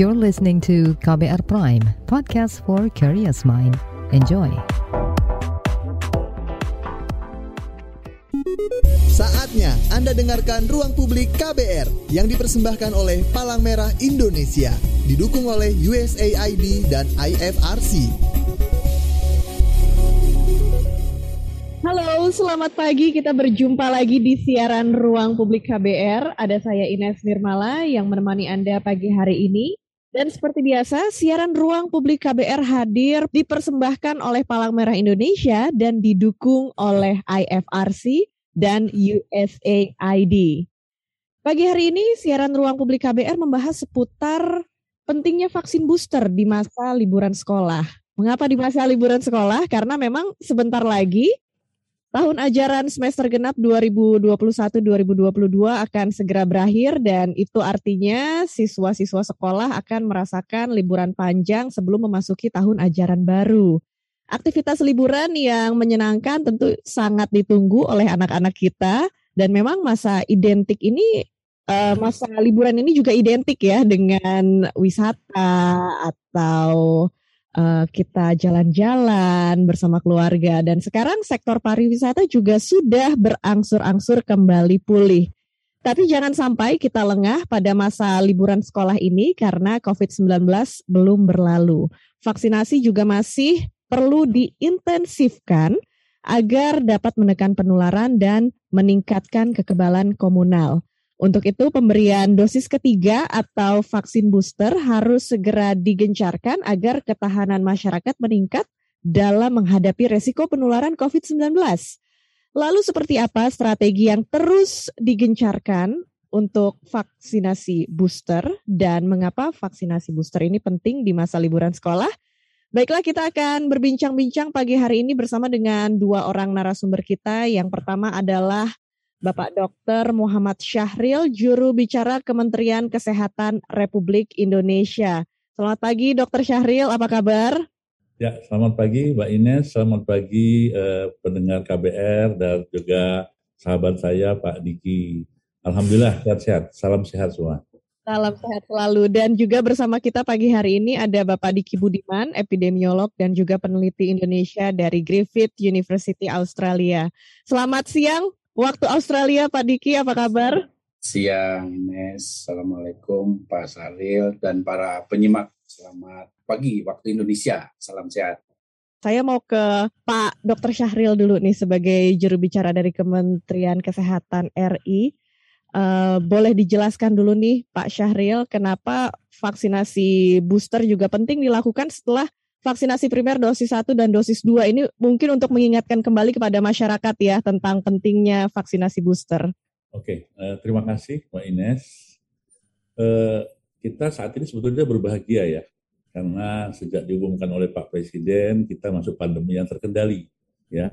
You're listening to KBR Prime, podcast for curious mind. Enjoy. Saatnya Anda dengarkan Ruang Publik KBR yang dipersembahkan oleh Palang Merah Indonesia, didukung oleh USAID dan IFRC. Halo, selamat pagi. Kita berjumpa lagi di siaran Ruang Publik KBR. Ada saya Ines Nirmala yang menemani Anda pagi hari ini. Dan seperti biasa, siaran Ruang Publik KBR hadir dipersembahkan oleh Palang Merah Indonesia dan didukung oleh IFRC dan USAID. Pagi hari ini, siaran Ruang Publik KBR membahas seputar pentingnya vaksin booster di masa liburan sekolah. Mengapa di masa liburan sekolah? Karena memang sebentar lagi Tahun ajaran semester genap 2021-2022 akan segera berakhir dan itu artinya siswa-siswa sekolah akan merasakan liburan panjang sebelum memasuki tahun ajaran baru. Aktivitas liburan yang menyenangkan tentu sangat ditunggu oleh anak-anak kita dan memang masa identik ini eh, masa liburan ini juga identik ya dengan wisata atau uh, kita jalan-jalan bersama keluarga dan sekarang sektor pariwisata juga sudah berangsur-angsur kembali pulih. Tapi jangan sampai kita lengah pada masa liburan sekolah ini karena COVID-19 belum berlalu. Vaksinasi juga masih perlu diintensifkan agar dapat menekan penularan dan meningkatkan kekebalan komunal. Untuk itu pemberian dosis ketiga atau vaksin booster harus segera digencarkan agar ketahanan masyarakat meningkat dalam menghadapi resiko penularan COVID-19. Lalu seperti apa strategi yang terus digencarkan untuk vaksinasi booster dan mengapa vaksinasi booster ini penting di masa liburan sekolah? Baiklah kita akan berbincang-bincang pagi hari ini bersama dengan dua orang narasumber kita. Yang pertama adalah Bapak Dr. Muhammad Syahril, juru bicara Kementerian Kesehatan Republik Indonesia. Selamat pagi Dr. Syahril, apa kabar? Ya, selamat pagi Mbak Ines, selamat pagi eh, pendengar KBR dan juga sahabat saya Pak Diki. Alhamdulillah sehat-sehat, salam sehat semua. Salam sehat selalu dan juga bersama kita pagi hari ini ada Bapak Diki Budiman, epidemiolog dan juga peneliti Indonesia dari Griffith University Australia. Selamat siang Waktu Australia, Pak Diki, apa kabar? Siang, Ines. Assalamualaikum, Pak Saril, dan para penyimak. Selamat pagi, waktu Indonesia. Salam sehat. Saya mau ke Pak Dr. Syahril dulu nih sebagai juru bicara dari Kementerian Kesehatan RI. Uh, eh, boleh dijelaskan dulu nih Pak Syahril, kenapa vaksinasi booster juga penting dilakukan setelah vaksinasi primer dosis 1 dan dosis 2 ini mungkin untuk mengingatkan kembali kepada masyarakat ya tentang pentingnya vaksinasi booster. Oke, uh, terima kasih Mbak Ines. Uh, kita saat ini sebetulnya berbahagia ya, karena sejak diumumkan oleh Pak Presiden kita masuk pandemi yang terkendali ya,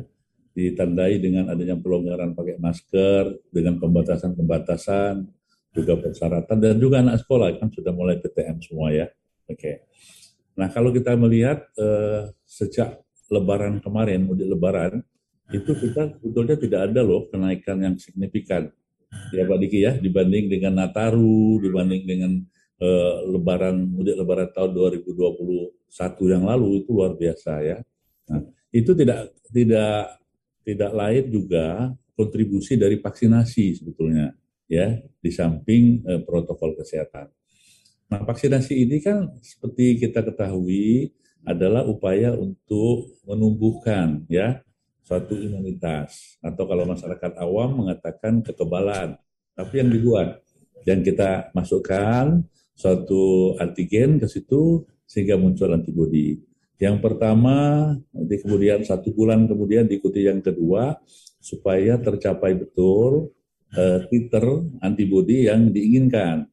ditandai dengan adanya pelonggaran pakai masker, dengan pembatasan-pembatasan, juga persyaratan dan juga anak sekolah kan sudah mulai PTM semua ya. Oke. Nah, kalau kita melihat eh, sejak Lebaran kemarin, mudik Lebaran, itu kita sebetulnya tidak ada loh kenaikan yang signifikan. Ya Pak Diki ya, dibanding dengan Nataru, dibanding dengan eh, Lebaran, mudik Lebaran tahun 2021 yang lalu itu luar biasa ya. Nah, itu tidak tidak tidak lain juga kontribusi dari vaksinasi sebetulnya ya di samping eh, protokol kesehatan. Nah, vaksinasi ini kan seperti kita ketahui adalah upaya untuk menumbuhkan ya suatu imunitas atau kalau masyarakat awam mengatakan kekebalan. Tapi yang dibuat dan kita masukkan suatu antigen ke situ sehingga muncul antibodi. Yang pertama, nanti kemudian satu bulan kemudian diikuti yang kedua supaya tercapai betul uh, titer antibodi yang diinginkan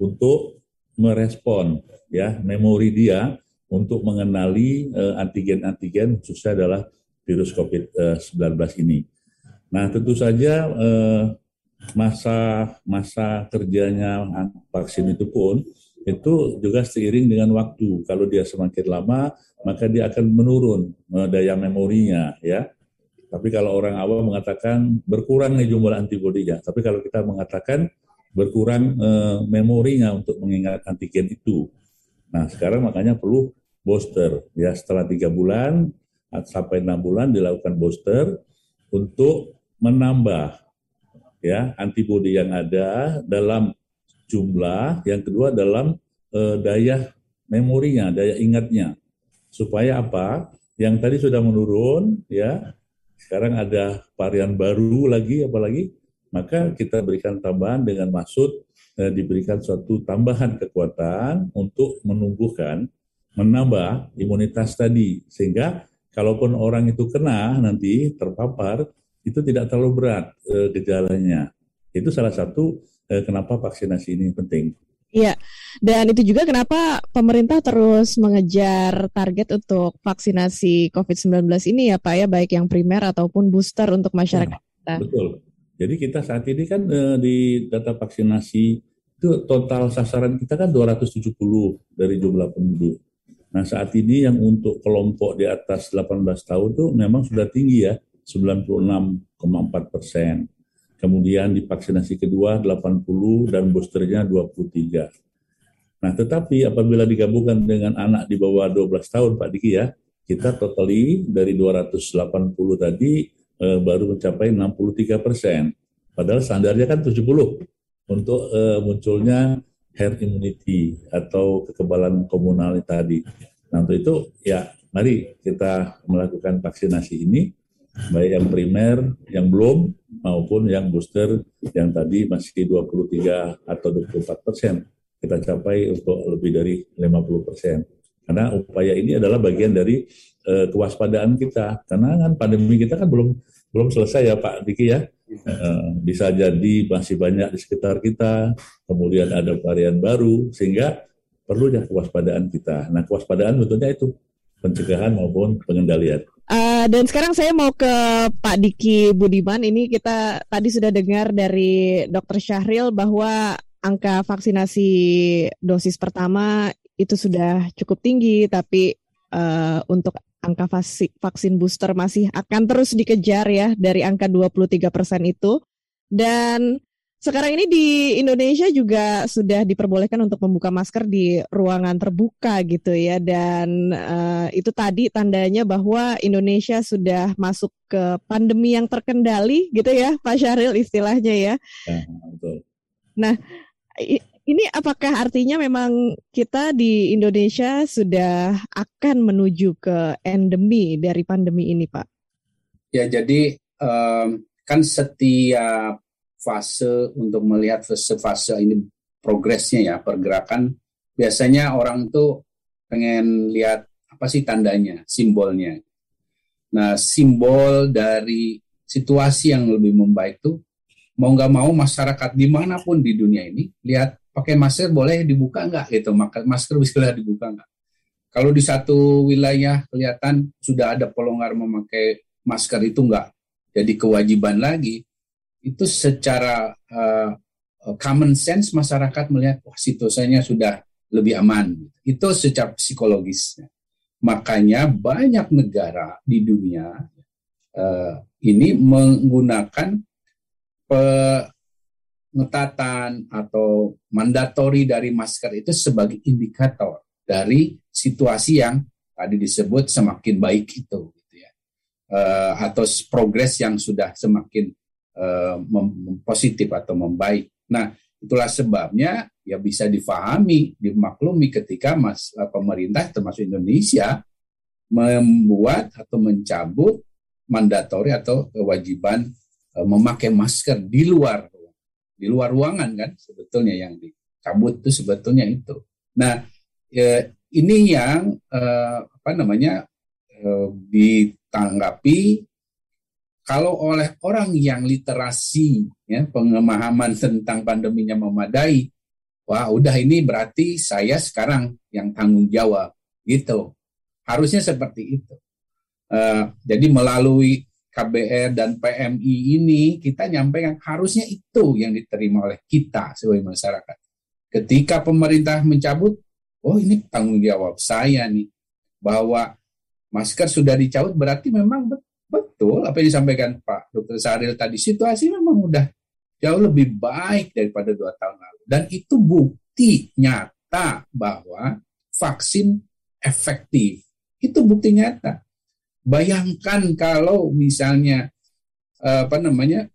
untuk merespon ya memori dia untuk mengenali uh, antigen-antigen khususnya adalah virus COVID-19 ini. Nah, tentu saja uh, masa masa kerjanya vaksin itu pun itu juga seiring dengan waktu. Kalau dia semakin lama, maka dia akan menurun daya memorinya ya. Tapi kalau orang awam mengatakan berkurang nih jumlah antibodinya. Tapi kalau kita mengatakan berkurang eh, memorinya untuk mengingat antigen itu. Nah sekarang makanya perlu booster ya setelah tiga bulan sampai enam bulan dilakukan booster untuk menambah ya antibodi yang ada dalam jumlah, yang kedua dalam eh, daya memorinya, daya ingatnya. Supaya apa? Yang tadi sudah menurun ya, sekarang ada varian baru lagi apalagi maka kita berikan tambahan dengan maksud eh, diberikan suatu tambahan kekuatan untuk menumbuhkan, menambah imunitas tadi. Sehingga kalaupun orang itu kena nanti terpapar, itu tidak terlalu berat eh, gejalanya. Itu salah satu eh, kenapa vaksinasi ini penting. Iya, dan itu juga kenapa pemerintah terus mengejar target untuk vaksinasi COVID-19 ini ya Pak ya, baik yang primer ataupun booster untuk masyarakat ya, kita. Betul. Jadi kita saat ini kan eh, di data vaksinasi itu total sasaran kita kan 270 dari jumlah penduduk. Nah saat ini yang untuk kelompok di atas 18 tahun itu memang sudah tinggi ya, 96,4 persen. Kemudian di vaksinasi kedua 80 dan boosternya 23. Nah tetapi apabila digabungkan dengan anak di bawah 12 tahun Pak Diki ya, kita totali dari 280 tadi eh, baru mencapai 63 persen. Padahal standarnya kan 70 untuk eh, munculnya herd immunity atau kekebalan komunal tadi. Nah untuk itu ya mari kita melakukan vaksinasi ini baik yang primer, yang belum maupun yang booster yang tadi masih 23 atau 24 persen kita capai untuk lebih dari 50 persen. Karena upaya ini adalah bagian dari uh, kewaspadaan kita. Karena kan pandemi kita kan belum belum selesai ya Pak Diki ya. Uh, bisa jadi masih banyak di sekitar kita, kemudian ada varian baru, sehingga perlu ya kewaspadaan kita. Nah kewaspadaan tentunya itu pencegahan maupun pengendalian. Uh, dan sekarang saya mau ke Pak Diki Budiman. Ini kita tadi sudah dengar dari Dr. Syahril bahwa angka vaksinasi dosis pertama itu sudah cukup tinggi, tapi uh, untuk angka vaksin booster masih akan terus dikejar ya dari angka 23 persen itu. Dan sekarang ini di Indonesia juga sudah diperbolehkan untuk membuka masker di ruangan terbuka gitu ya. Dan uh, itu tadi tandanya bahwa Indonesia sudah masuk ke pandemi yang terkendali gitu ya Pak Syahril istilahnya ya. ya betul. Nah ini apakah artinya memang kita di Indonesia sudah akan menuju ke endemi dari pandemi ini, Pak? Ya, jadi um, kan setiap fase untuk melihat fase-fase ini progresnya ya, pergerakan biasanya orang tuh pengen lihat apa sih tandanya, simbolnya. Nah, simbol dari situasi yang lebih membaik tuh mau nggak mau masyarakat di mana pun di dunia ini lihat pakai masker boleh dibuka nggak? Gitu masker bisa dibuka nggak? Kalau di satu wilayah kelihatan sudah ada pelonggar memakai masker itu nggak jadi kewajiban lagi itu secara uh, common sense masyarakat melihat wah situasinya sudah lebih aman. Itu secara psikologis makanya banyak negara di dunia uh, ini menggunakan pengetatan atau mandatori dari masker itu sebagai indikator dari situasi yang tadi disebut semakin baik itu gitu ya uh, atau progres yang sudah semakin uh, positif atau membaik. Nah itulah sebabnya ya bisa difahami dimaklumi ketika mas uh, pemerintah termasuk Indonesia membuat atau mencabut mandatori atau kewajiban memakai masker di luar di luar ruangan kan sebetulnya yang dicabut itu sebetulnya itu. Nah ya, ini yang eh, apa namanya eh, ditanggapi kalau oleh orang yang literasi ya pengemahaman tentang pandeminya memadai, wah udah ini berarti saya sekarang yang tanggung jawab gitu. Harusnya seperti itu. Uh, jadi melalui KBR dan PMI ini kita nyampaikan harusnya itu yang diterima oleh kita sebagai masyarakat. Ketika pemerintah mencabut, oh ini tanggung jawab saya nih bahwa masker sudah dicabut berarti memang betul apa yang disampaikan Pak Dr. Saril tadi situasi memang udah jauh lebih baik daripada dua tahun lalu. Dan itu bukti nyata bahwa vaksin efektif. Itu bukti nyata. Bayangkan kalau misalnya eh, apa namanya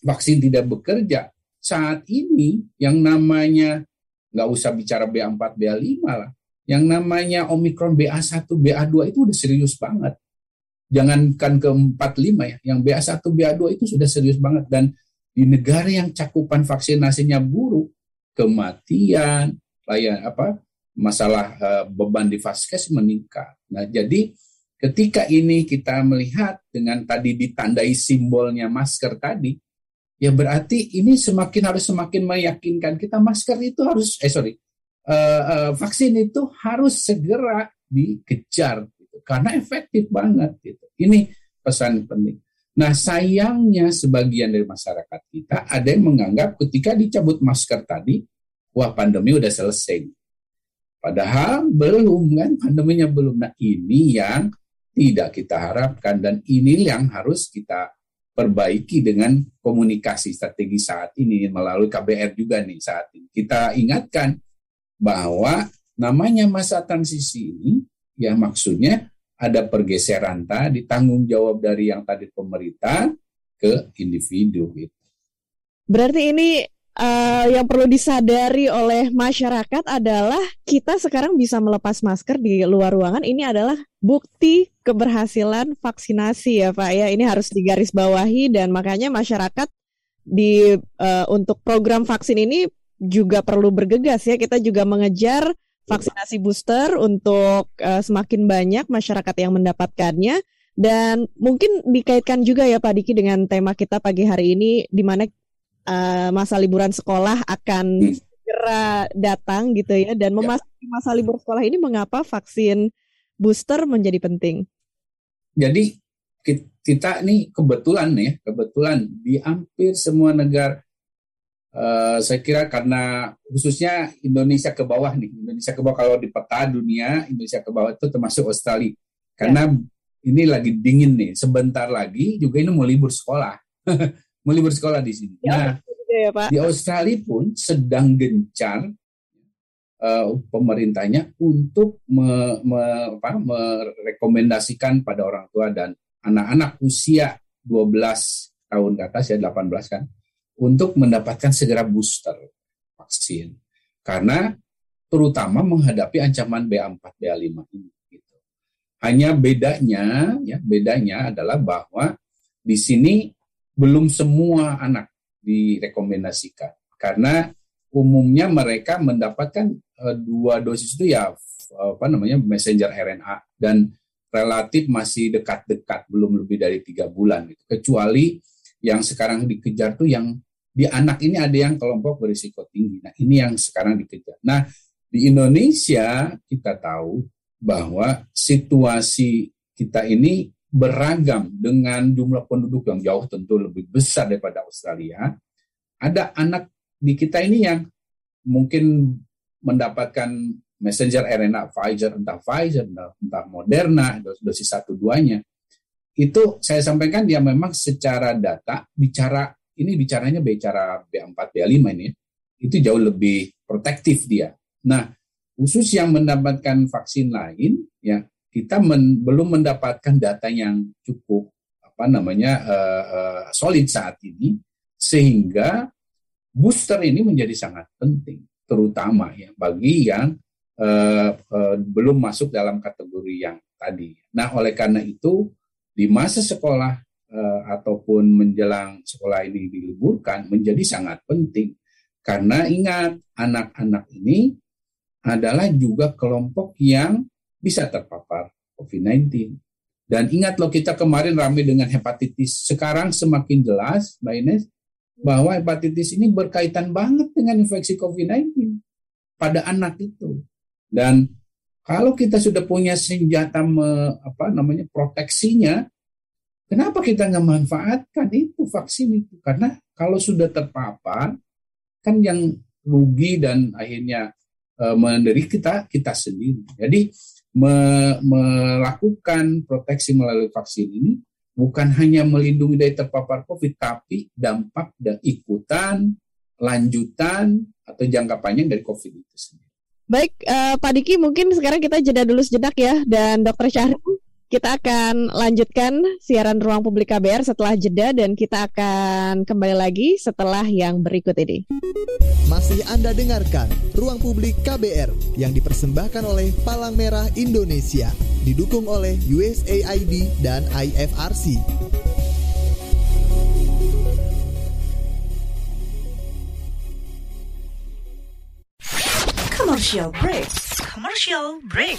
vaksin tidak bekerja saat ini yang namanya nggak usah bicara BA4, BA5 lah, yang namanya Omikron BA1, BA2 itu udah serius banget. Jangankan ke 45 ya, yang BA1, BA2 itu sudah serius banget dan di negara yang cakupan vaksinasinya buruk, kematian, layan apa masalah uh, beban di vaskes meningkat. Nah, jadi ketika ini kita melihat dengan tadi ditandai simbolnya masker tadi, ya berarti ini semakin harus semakin meyakinkan kita masker itu harus eh sorry uh, uh, vaksin itu harus segera dikejar gitu, karena efektif banget gitu. Ini pesan penting. Nah sayangnya sebagian dari masyarakat kita ada yang menganggap ketika dicabut masker tadi, wah pandemi udah selesai. Padahal belum kan pandeminya belum. Nah ini yang tidak kita harapkan dan ini yang harus kita perbaiki dengan komunikasi strategi saat ini melalui KBR juga nih saat ini. Kita ingatkan bahwa namanya masa transisi ini ya maksudnya ada pergeseran tadi tanggung jawab dari yang tadi pemerintah ke individu gitu. Berarti ini uh, yang perlu disadari oleh masyarakat adalah kita sekarang bisa melepas masker di luar ruangan. Ini adalah bukti keberhasilan vaksinasi ya Pak ya. Ini harus digarisbawahi dan makanya masyarakat di uh, untuk program vaksin ini juga perlu bergegas ya. Kita juga mengejar vaksinasi booster untuk uh, semakin banyak masyarakat yang mendapatkannya. Dan mungkin dikaitkan juga ya Pak Diki dengan tema kita pagi hari ini di mana uh, masa liburan sekolah akan hmm. segera datang gitu ya dan ya. memasuki masa libur sekolah ini mengapa vaksin booster menjadi penting? Jadi kita nih kebetulan nih kebetulan di hampir semua negara uh, saya kira karena khususnya Indonesia ke bawah nih Indonesia ke bawah kalau di peta dunia Indonesia ke bawah itu termasuk Australia karena ya. ini lagi dingin nih sebentar lagi juga ini mau libur sekolah mau libur sekolah di sini. Ya, nah, ya, Pak. di Australia pun sedang gencar uh, pemerintahnya untuk me, me, apa, merekomendasikan pada orang tua dan anak-anak usia 12 tahun ke atas ya 18 kan untuk mendapatkan segera booster vaksin karena terutama menghadapi ancaman BA4 BA5 ini gitu. Hanya bedanya ya bedanya adalah bahwa di sini belum semua anak direkomendasikan. Karena umumnya mereka mendapatkan uh, dua dosis itu ya apa namanya messenger RNA dan relatif masih dekat-dekat belum lebih dari tiga bulan gitu. kecuali yang sekarang dikejar tuh yang di anak ini ada yang kelompok berisiko tinggi. Nah ini yang sekarang dikejar. Nah di Indonesia kita tahu bahwa situasi kita ini beragam dengan jumlah penduduk yang jauh tentu lebih besar daripada Australia, ada anak di kita ini yang mungkin mendapatkan messenger RNA Pfizer, entah Pfizer, entah Moderna, dosis satu duanya. Itu saya sampaikan dia memang secara data bicara ini bicaranya bicara B4, B5 ini itu jauh lebih protektif dia. Nah, khusus yang mendapatkan vaksin lain ya kita men, belum mendapatkan data yang cukup apa namanya uh, uh, solid saat ini sehingga booster ini menjadi sangat penting terutama ya bagi yang uh, uh, belum masuk dalam kategori yang tadi. Nah oleh karena itu di masa sekolah uh, ataupun menjelang sekolah ini diliburkan menjadi sangat penting karena ingat anak-anak ini adalah juga kelompok yang bisa terpapar COVID-19. Dan ingat loh kita kemarin ramai dengan hepatitis. Sekarang semakin jelas, Mbak Ines, bahwa hepatitis ini berkaitan banget dengan infeksi COVID-19 pada anak itu. Dan kalau kita sudah punya senjata me, apa namanya proteksinya, kenapa kita nggak manfaatkan itu vaksin itu? Karena kalau sudah terpapar, kan yang rugi dan akhirnya e, menderita kita kita sendiri. Jadi me, melakukan proteksi melalui vaksin ini bukan hanya melindungi dari terpapar COVID, tapi dampak dan ikutan, lanjutan, atau jangka panjang dari COVID itu sendiri. Baik, uh, Pak Diki, mungkin sekarang kita jeda dulu sejenak ya, dan Dokter Syahrul, kita akan lanjutkan siaran Ruang Publik KBR setelah jeda, dan kita akan kembali lagi setelah yang berikut ini. Masih Anda dengarkan Ruang Publik KBR yang dipersembahkan oleh Palang Merah Indonesia, didukung oleh USAID dan IFRC. Commercial break. Commercial break.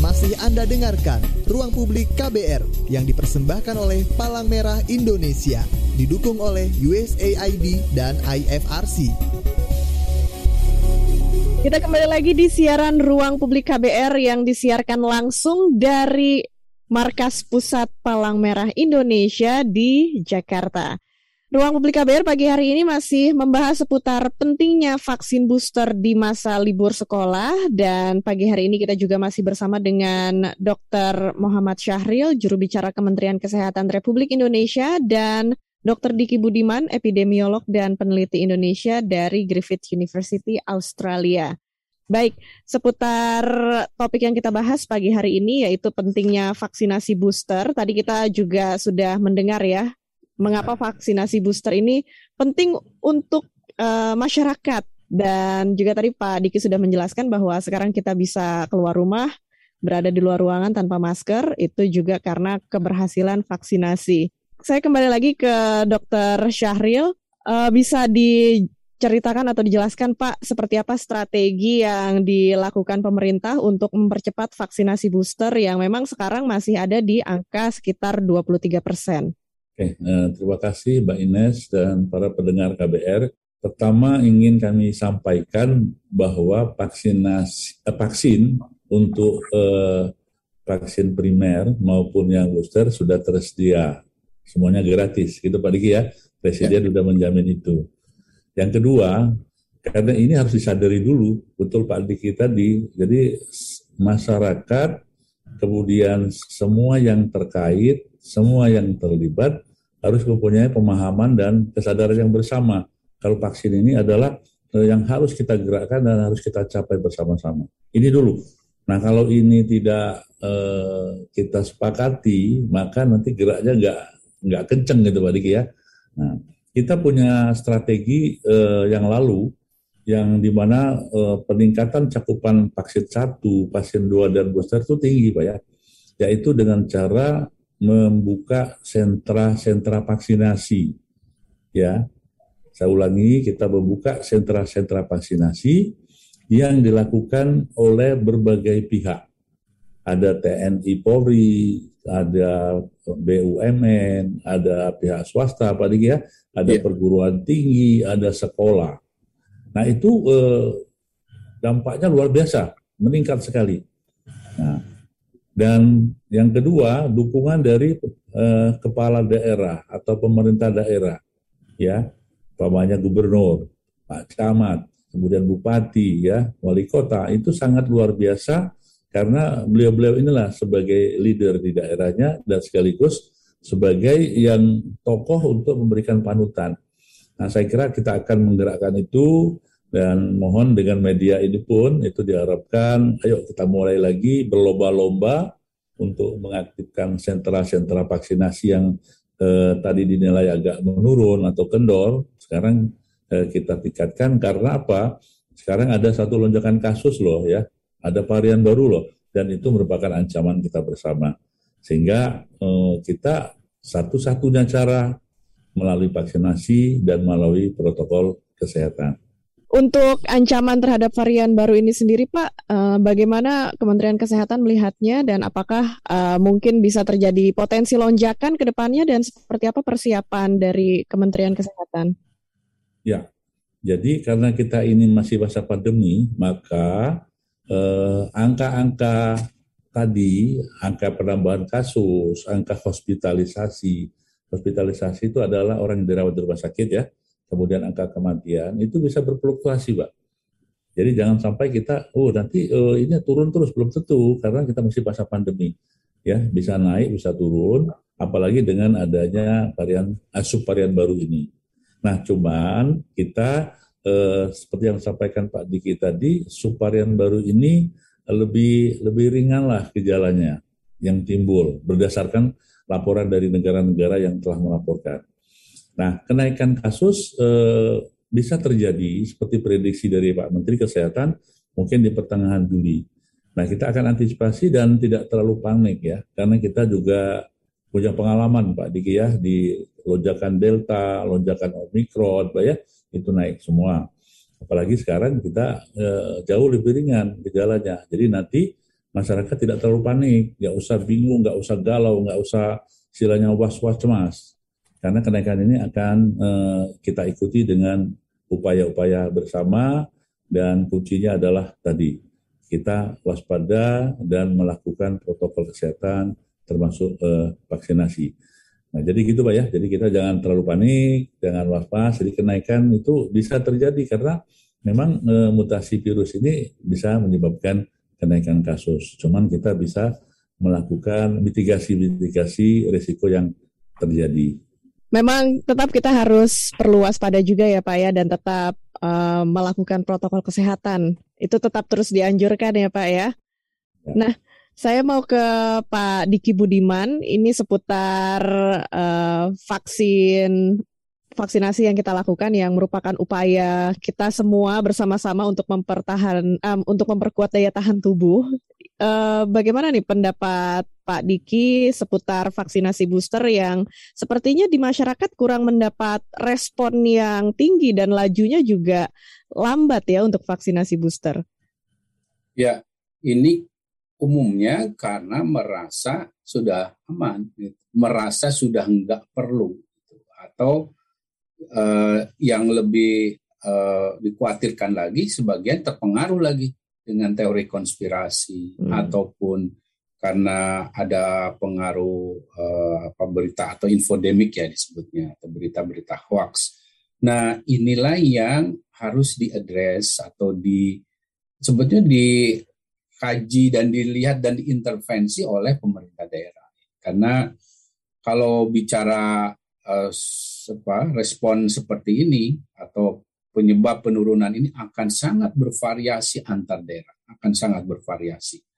Masih Anda dengarkan Ruang Publik KBR yang dipersembahkan oleh Palang Merah Indonesia, didukung oleh USAID dan IFRC. Kita kembali lagi di siaran Ruang Publik KBR yang disiarkan langsung dari Markas Pusat Palang Merah Indonesia di Jakarta. Ruang Publik KBR pagi hari ini masih membahas seputar pentingnya vaksin booster di masa libur sekolah dan pagi hari ini kita juga masih bersama dengan Dr. Muhammad Syahril, juru bicara Kementerian Kesehatan Republik Indonesia dan Dr. Diki Budiman, epidemiolog dan peneliti Indonesia dari Griffith University Australia. Baik, seputar topik yang kita bahas pagi hari ini yaitu pentingnya vaksinasi booster. Tadi kita juga sudah mendengar ya mengapa vaksinasi booster ini penting untuk uh, masyarakat dan juga tadi Pak Diki sudah menjelaskan bahwa sekarang kita bisa keluar rumah berada di luar ruangan tanpa masker itu juga karena keberhasilan vaksinasi. Saya kembali lagi ke Dokter Syahril, uh, bisa diceritakan atau dijelaskan Pak seperti apa strategi yang dilakukan pemerintah untuk mempercepat vaksinasi booster yang memang sekarang masih ada di angka sekitar 23 persen. Oke, eh, terima kasih Mbak Ines dan para pendengar KBR. Pertama ingin kami sampaikan bahwa vaksinasi eh, vaksin untuk eh, vaksin primer maupun yang booster sudah tersedia. Semuanya gratis, gitu Pak Diki ya. Presiden ya. sudah menjamin itu. Yang kedua, karena ini harus disadari dulu, betul Pak Diki tadi. Jadi masyarakat, kemudian semua yang terkait semua yang terlibat harus mempunyai pemahaman dan kesadaran yang bersama. Kalau vaksin ini adalah eh, yang harus kita gerakkan dan harus kita capai bersama-sama. Ini dulu. Nah kalau ini tidak eh, kita sepakati, maka nanti geraknya nggak nggak kenceng gitu Pak Diki ya. Nah, kita punya strategi eh, yang lalu yang di mana eh, peningkatan cakupan vaksin satu, vaksin dua dan booster itu tinggi Pak ya, yaitu dengan cara membuka sentra-sentra vaksinasi. Ya, saya ulangi, kita membuka sentra-sentra vaksinasi yang dilakukan oleh berbagai pihak. Ada TNI Polri, ada BUMN, ada pihak swasta, apalagi ya, ada yeah. perguruan tinggi, ada sekolah. Nah itu eh, dampaknya luar biasa, meningkat sekali. Dan yang kedua, dukungan dari eh, kepala daerah atau pemerintah daerah, ya, umpamanya gubernur, Pak Camat, kemudian bupati, ya, wali kota, itu sangat luar biasa karena beliau-beliau inilah sebagai leader di daerahnya dan sekaligus sebagai yang tokoh untuk memberikan panutan. Nah, saya kira kita akan menggerakkan itu dan mohon dengan media ini pun itu diharapkan, ayo kita mulai lagi berlomba-lomba untuk mengaktifkan sentra-sentra vaksinasi yang eh, tadi dinilai agak menurun atau kendor, sekarang eh, kita tingkatkan karena apa? Sekarang ada satu lonjakan kasus loh ya, ada varian baru loh, dan itu merupakan ancaman kita bersama. Sehingga eh, kita satu-satunya cara melalui vaksinasi dan melalui protokol kesehatan. Untuk ancaman terhadap varian baru ini sendiri, Pak, uh, bagaimana Kementerian Kesehatan melihatnya dan apakah uh, mungkin bisa terjadi potensi lonjakan ke depannya dan seperti apa persiapan dari Kementerian Kesehatan? Ya, jadi karena kita ini masih masa pandemi, maka uh, angka-angka tadi, angka penambahan kasus, angka hospitalisasi, hospitalisasi itu adalah orang yang dirawat di rumah sakit ya, kemudian angka kematian itu bisa berfluktuasi, Pak. Jadi jangan sampai kita, oh nanti uh, ini turun terus belum tentu karena kita masih masa pandemi, ya bisa naik bisa turun, apalagi dengan adanya varian asup varian baru ini. Nah, cuman kita uh, seperti yang disampaikan Pak Diki tadi, subvarian baru ini lebih lebih ringan lah gejalanya yang timbul berdasarkan laporan dari negara-negara yang telah melaporkan. Nah, kenaikan kasus eh, bisa terjadi seperti prediksi dari Pak Menteri Kesehatan mungkin di pertengahan Juli. Nah, kita akan antisipasi dan tidak terlalu panik ya, karena kita juga punya pengalaman Pak Diki ya di lonjakan Delta, lonjakan Omikron, Pak ya, itu naik semua. Apalagi sekarang kita eh, jauh lebih ringan gejalanya. Jadi nanti masyarakat tidak terlalu panik, nggak usah bingung, nggak usah galau, nggak usah istilahnya was-was cemas. Karena kenaikan ini akan uh, kita ikuti dengan upaya-upaya bersama dan kuncinya adalah tadi kita waspada dan melakukan protokol kesehatan termasuk uh, vaksinasi. Nah, jadi gitu Pak ya. Jadi kita jangan terlalu panik, jangan was-was. Jadi kenaikan itu bisa terjadi karena memang e, mutasi virus ini bisa menyebabkan kenaikan kasus. Cuman kita bisa melakukan mitigasi-mitigasi risiko yang terjadi. Memang tetap kita harus perlu waspada juga ya Pak ya dan tetap uh, melakukan protokol kesehatan. Itu tetap terus dianjurkan ya Pak ya. ya. Nah, saya mau ke Pak Diki Budiman. Ini seputar uh, vaksin vaksinasi yang kita lakukan yang merupakan upaya kita semua bersama-sama untuk mempertahan um, untuk memperkuat daya tahan tubuh. Uh, bagaimana nih pendapat Pak Diki seputar vaksinasi booster yang sepertinya di masyarakat kurang mendapat respon yang tinggi dan lajunya juga lambat ya untuk vaksinasi booster? Ya, ini umumnya karena merasa sudah aman, gitu. merasa sudah enggak perlu, gitu. atau uh, yang lebih uh, dikhawatirkan lagi sebagian terpengaruh lagi dengan teori konspirasi hmm. ataupun karena ada pengaruh uh, apa berita atau infodemik ya disebutnya atau berita-berita hoax. Nah inilah yang harus diadres atau di sebetulnya dikaji dan dilihat dan diintervensi oleh pemerintah daerah. Karena kalau bicara uh, apa, respon seperti ini atau penyebab penurunan ini akan sangat bervariasi antar daerah, akan sangat bervariasi.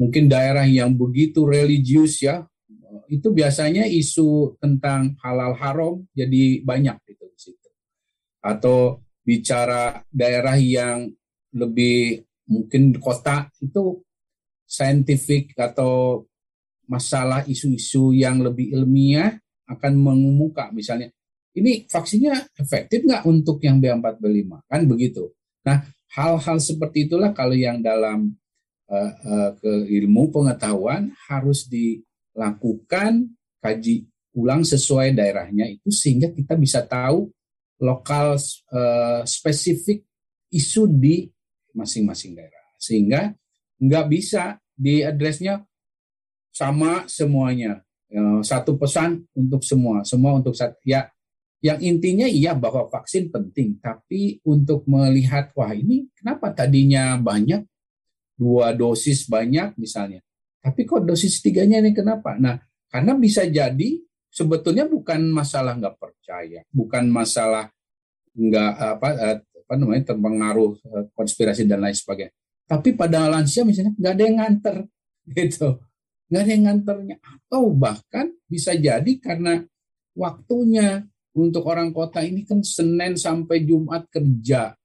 Mungkin daerah yang begitu religius ya, itu biasanya isu tentang halal haram jadi banyak gitu di situ. Atau bicara daerah yang lebih mungkin kota itu saintifik atau masalah isu-isu yang lebih ilmiah akan mengemuka misalnya ini vaksinnya efektif nggak untuk yang B4B5 kan begitu. Nah hal-hal seperti itulah kalau yang dalam uh, ke ilmu pengetahuan harus dilakukan kaji ulang sesuai daerahnya itu sehingga kita bisa tahu lokal uh, spesifik isu di masing-masing daerah sehingga nggak bisa di addressnya sama semuanya Ya, satu pesan untuk semua, semua untuk satu. Ya, yang intinya iya bahwa vaksin penting, tapi untuk melihat wah ini kenapa tadinya banyak dua dosis banyak misalnya, tapi kok dosis tiganya ini kenapa? Nah, karena bisa jadi sebetulnya bukan masalah nggak percaya, bukan masalah nggak apa eh, apa namanya terpengaruh eh, konspirasi dan lain sebagainya. Tapi pada lansia misalnya nggak ada yang nganter gitu nggak ada yang nganternya. Atau bahkan bisa jadi karena waktunya untuk orang kota ini kan Senin sampai Jumat kerja.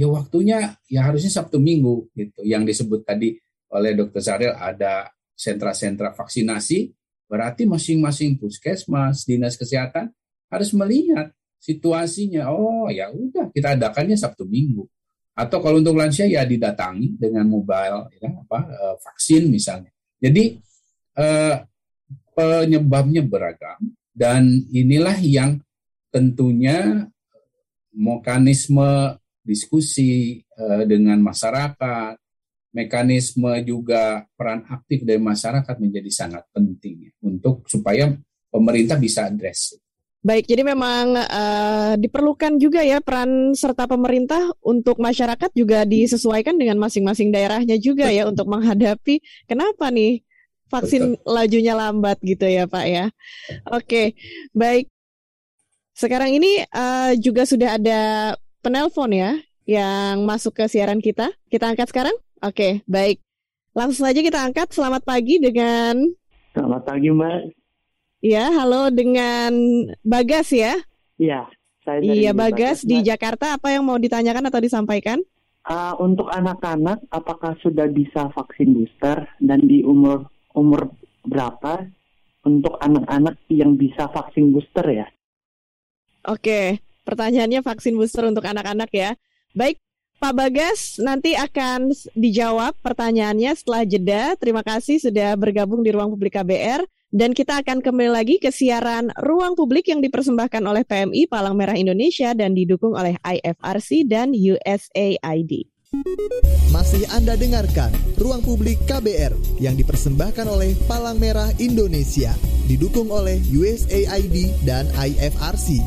Ya waktunya ya harusnya Sabtu Minggu gitu. Yang disebut tadi oleh Dr. Saril ada sentra-sentra vaksinasi, berarti masing-masing puskesmas, dinas kesehatan harus melihat situasinya. Oh ya udah kita adakannya Sabtu Minggu. Atau kalau untuk lansia ya didatangi dengan mobile ya, apa eh, vaksin misalnya. Jadi eh, penyebabnya beragam dan inilah yang tentunya mekanisme diskusi eh, dengan masyarakat, mekanisme juga peran aktif dari masyarakat menjadi sangat penting ya, untuk supaya pemerintah bisa address. Baik, jadi memang uh, diperlukan juga ya peran serta pemerintah untuk masyarakat juga disesuaikan dengan masing-masing daerahnya juga ya untuk menghadapi kenapa nih vaksin Betul. lajunya lambat gitu ya Pak ya. Oke, baik. Sekarang ini uh, juga sudah ada penelpon ya yang masuk ke siaran kita. Kita angkat sekarang? Oke, baik. Langsung saja kita angkat. Selamat pagi dengan Selamat pagi Mbak. Iya, halo dengan Bagas ya? Iya, saya dari Iya, Bagas, Bagas di Jakarta. Apa yang mau ditanyakan atau disampaikan? Uh, untuk anak-anak, apakah sudah bisa vaksin booster dan di umur umur berapa untuk anak-anak yang bisa vaksin booster ya? Oke, pertanyaannya vaksin booster untuk anak-anak ya. Baik, Pak Bagas nanti akan dijawab pertanyaannya setelah jeda. Terima kasih sudah bergabung di ruang publik KBR. Dan kita akan kembali lagi ke siaran Ruang Publik yang dipersembahkan oleh PMI Palang Merah Indonesia dan didukung oleh IFRC dan USAID. Masih Anda dengarkan Ruang Publik KBR yang dipersembahkan oleh Palang Merah Indonesia, didukung oleh USAID dan IFRC.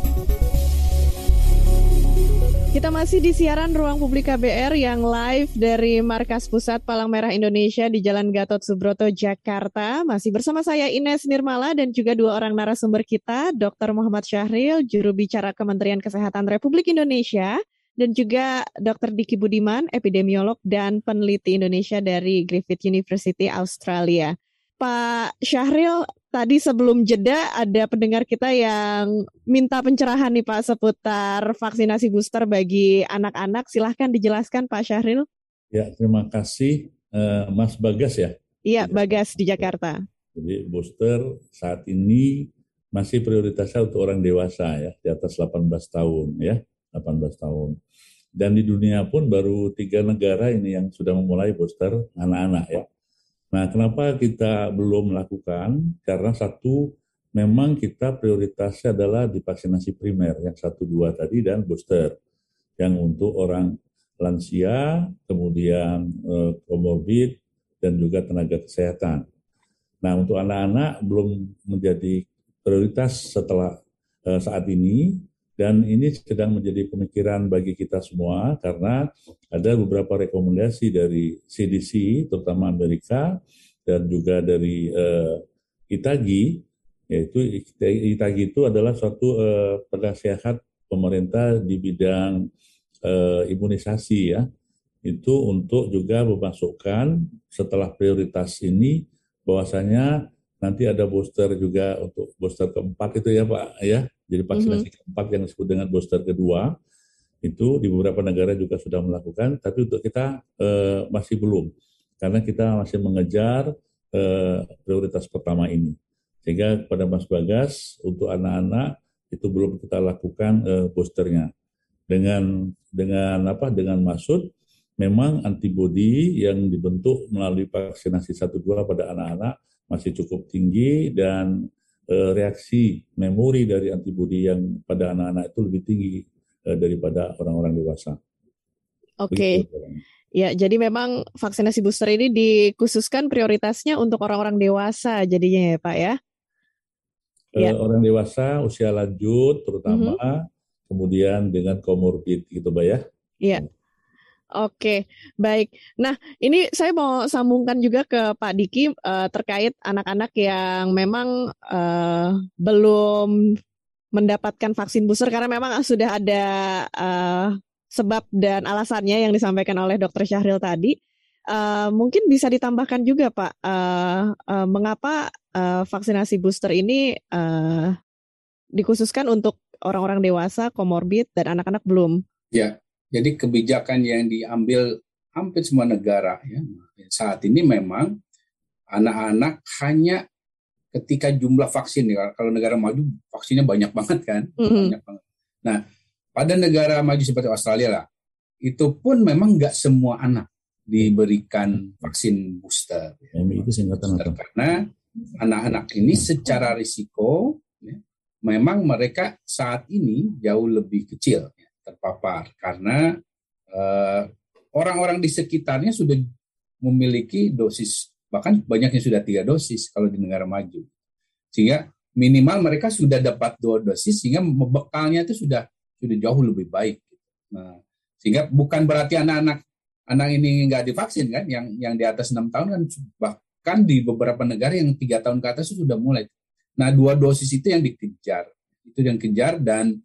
Kita masih di siaran Ruang Publik KBR yang live dari Markas Pusat Palang Merah Indonesia di Jalan Gatot Subroto, Jakarta. Masih bersama saya Ines Nirmala dan juga dua orang narasumber kita, Dr. Muhammad Syahril, juru bicara Kementerian Kesehatan Republik Indonesia, dan juga Dr. Diki Budiman, epidemiolog dan peneliti Indonesia dari Griffith University Australia. Pak Syahril, tadi sebelum jeda ada pendengar kita yang minta pencerahan nih Pak seputar vaksinasi booster bagi anak-anak. Silahkan dijelaskan Pak Syahril. Ya, terima kasih uh, Mas Bagas ya. Iya, Bagas di Jakarta. Jadi booster saat ini masih prioritasnya untuk orang dewasa ya, di atas 18 tahun ya, 18 tahun. Dan di dunia pun baru tiga negara ini yang sudah memulai booster anak-anak ya. Nah, kenapa kita belum melakukan? Karena satu, memang kita prioritasnya adalah di vaksinasi primer, yang satu dua tadi, dan booster. Yang untuk orang lansia, kemudian komorbid, eh, dan juga tenaga kesehatan. Nah, untuk anak-anak belum menjadi prioritas setelah eh, saat ini, dan ini sedang menjadi pemikiran bagi kita semua karena ada beberapa rekomendasi dari CDC, terutama Amerika, dan juga dari uh, Itagi, yaitu Itagi itu adalah suatu uh, penasehat pemerintah di bidang uh, imunisasi ya, itu untuk juga memasukkan setelah prioritas ini bahwasanya nanti ada booster juga untuk booster keempat itu ya Pak ya jadi vaksinasi mm-hmm. keempat yang disebut dengan booster kedua itu di beberapa negara juga sudah melakukan, tapi untuk kita uh, masih belum karena kita masih mengejar uh, prioritas pertama ini. Sehingga pada Mas Bagas untuk anak-anak itu belum kita lakukan uh, boosternya. Dengan dengan apa? Dengan maksud memang antibodi yang dibentuk melalui vaksinasi satu dua pada anak-anak masih cukup tinggi dan Eh, reaksi memori dari antibodi yang pada anak-anak itu lebih tinggi eh, daripada orang-orang dewasa. Oke. Okay. Ya, jadi memang vaksinasi booster ini dikhususkan prioritasnya untuk orang-orang dewasa jadinya ya, Pak ya. ya. orang dewasa usia lanjut terutama, mm -hmm. kemudian dengan komorbid gitu, Pak ya. Iya. Oke, baik. Nah, ini saya mau sambungkan juga ke Pak Diki uh, terkait anak-anak yang memang uh, belum mendapatkan vaksin booster karena memang sudah ada uh, sebab dan alasannya yang disampaikan oleh Dr. Syahril tadi. uh, mungkin bisa ditambahkan juga Pak, uh, uh, mengapa uh, vaksinasi booster ini uh, dikhususkan untuk orang-orang dewasa, komorbid, dan anak-anak belum? Ya, jadi kebijakan yang diambil hampir semua negara ya saat ini memang anak-anak hanya ketika jumlah vaksin ya kalau negara maju vaksinnya banyak banget kan mm-hmm. banyak banget. Nah pada negara maju seperti Australia lah itu pun memang nggak semua anak diberikan vaksin booster. Ya. Itu singkatan booster, karena anak-anak ini secara risiko ya, memang mereka saat ini jauh lebih kecil ya, terpapar. Karena uh, orang-orang di sekitarnya sudah memiliki dosis bahkan banyak yang sudah tiga dosis kalau di negara maju. Sehingga minimal mereka sudah dapat dua dosis sehingga bekalnya itu sudah sudah jauh lebih baik. Nah sehingga bukan berarti anak-anak anak ini nggak divaksin kan yang yang di atas enam tahun kan bahkan di beberapa negara yang tiga tahun ke atas sudah mulai. Nah dua dosis itu yang dikejar. Itu yang kejar dan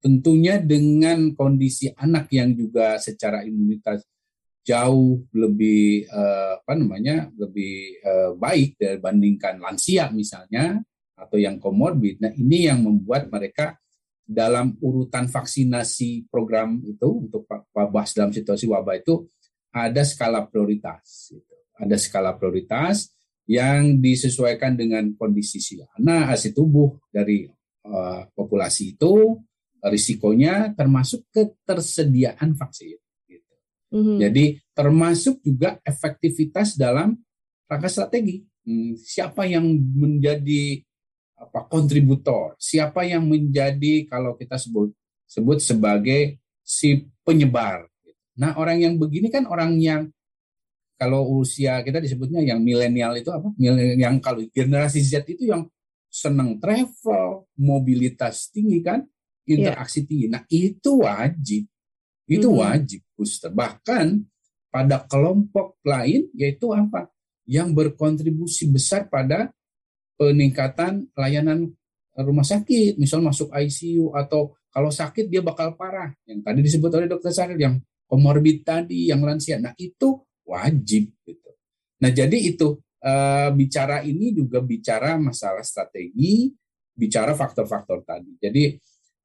tentunya dengan kondisi anak yang juga secara imunitas jauh lebih uh, apa namanya lebih uh, baik dibandingkan lansia misalnya atau yang komorbid. Nah ini yang membuat mereka dalam urutan vaksinasi program itu untuk wabah dalam situasi wabah itu ada skala prioritas. Gitu. Ada skala prioritas yang disesuaikan dengan kondisi si anak, hasil tubuh dari uh, populasi itu risikonya termasuk ketersediaan vaksin. Gitu. Mm-hmm. Jadi termasuk juga efektivitas dalam rangka strategi. Hmm, siapa yang menjadi apa kontributor? Siapa yang menjadi kalau kita sebut sebut sebagai si penyebar? Nah orang yang begini kan orang yang kalau usia kita disebutnya yang milenial itu apa? Yang kalau generasi Z itu yang senang travel, mobilitas tinggi kan? Iya. interaksi yeah. tinggi. Nah, itu wajib. Itu mm -hmm. wajib booster. Bahkan pada kelompok lain yaitu apa? Yang berkontribusi besar pada peningkatan layanan rumah sakit, misal masuk ICU atau kalau sakit dia bakal parah. Yang tadi disebut oleh dokter Saril yang komorbid tadi, yang lansia. Nah, itu wajib gitu. Nah, jadi itu uh, bicara ini juga bicara masalah strategi, bicara faktor-faktor tadi. Jadi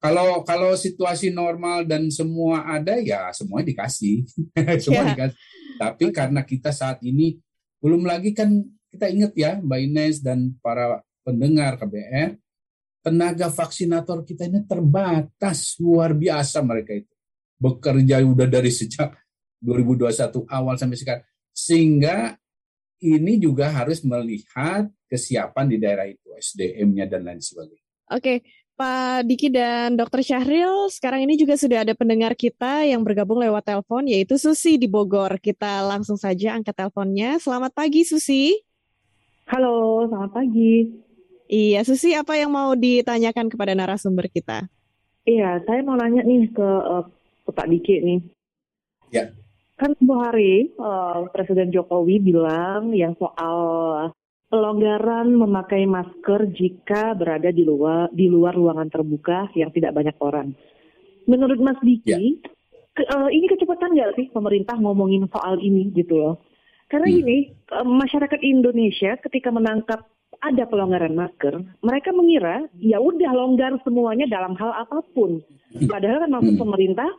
kalau kalau situasi normal dan semua ada ya semuanya dikasih, semua yeah. dikasih. Tapi okay. karena kita saat ini belum lagi kan kita ingat ya Mbak Ines dan para pendengar KBR, tenaga vaksinator kita ini terbatas luar biasa mereka itu. Bekerja udah dari sejak 2021 awal sampai sekarang. Sehingga ini juga harus melihat kesiapan di daerah itu, SDM-nya dan lain sebagainya. Oke, Pak Diki dan Dr. Syahril, sekarang ini juga sudah ada pendengar kita yang bergabung lewat telepon, yaitu Susi di Bogor. Kita langsung saja angkat teleponnya. Selamat pagi, Susi. Halo, selamat pagi. Iya, Susi, apa yang mau ditanyakan kepada narasumber kita? Iya, saya mau nanya nih ke, uh, ke Pak Diki nih. Ya. Kan sebuah hari uh, Presiden Jokowi bilang yang soal pelonggaran memakai masker jika berada di luar di luar ruangan terbuka yang tidak banyak orang. Menurut Mas Diki, ya. ke, uh, ini kecepatan nggak sih pemerintah ngomongin soal ini gitu loh? Karena hmm. ini uh, masyarakat Indonesia ketika menangkap ada pelonggaran masker, mereka mengira ya udah longgar semuanya dalam hal apa pun. Hmm. Padahal kan maksud hmm. pemerintah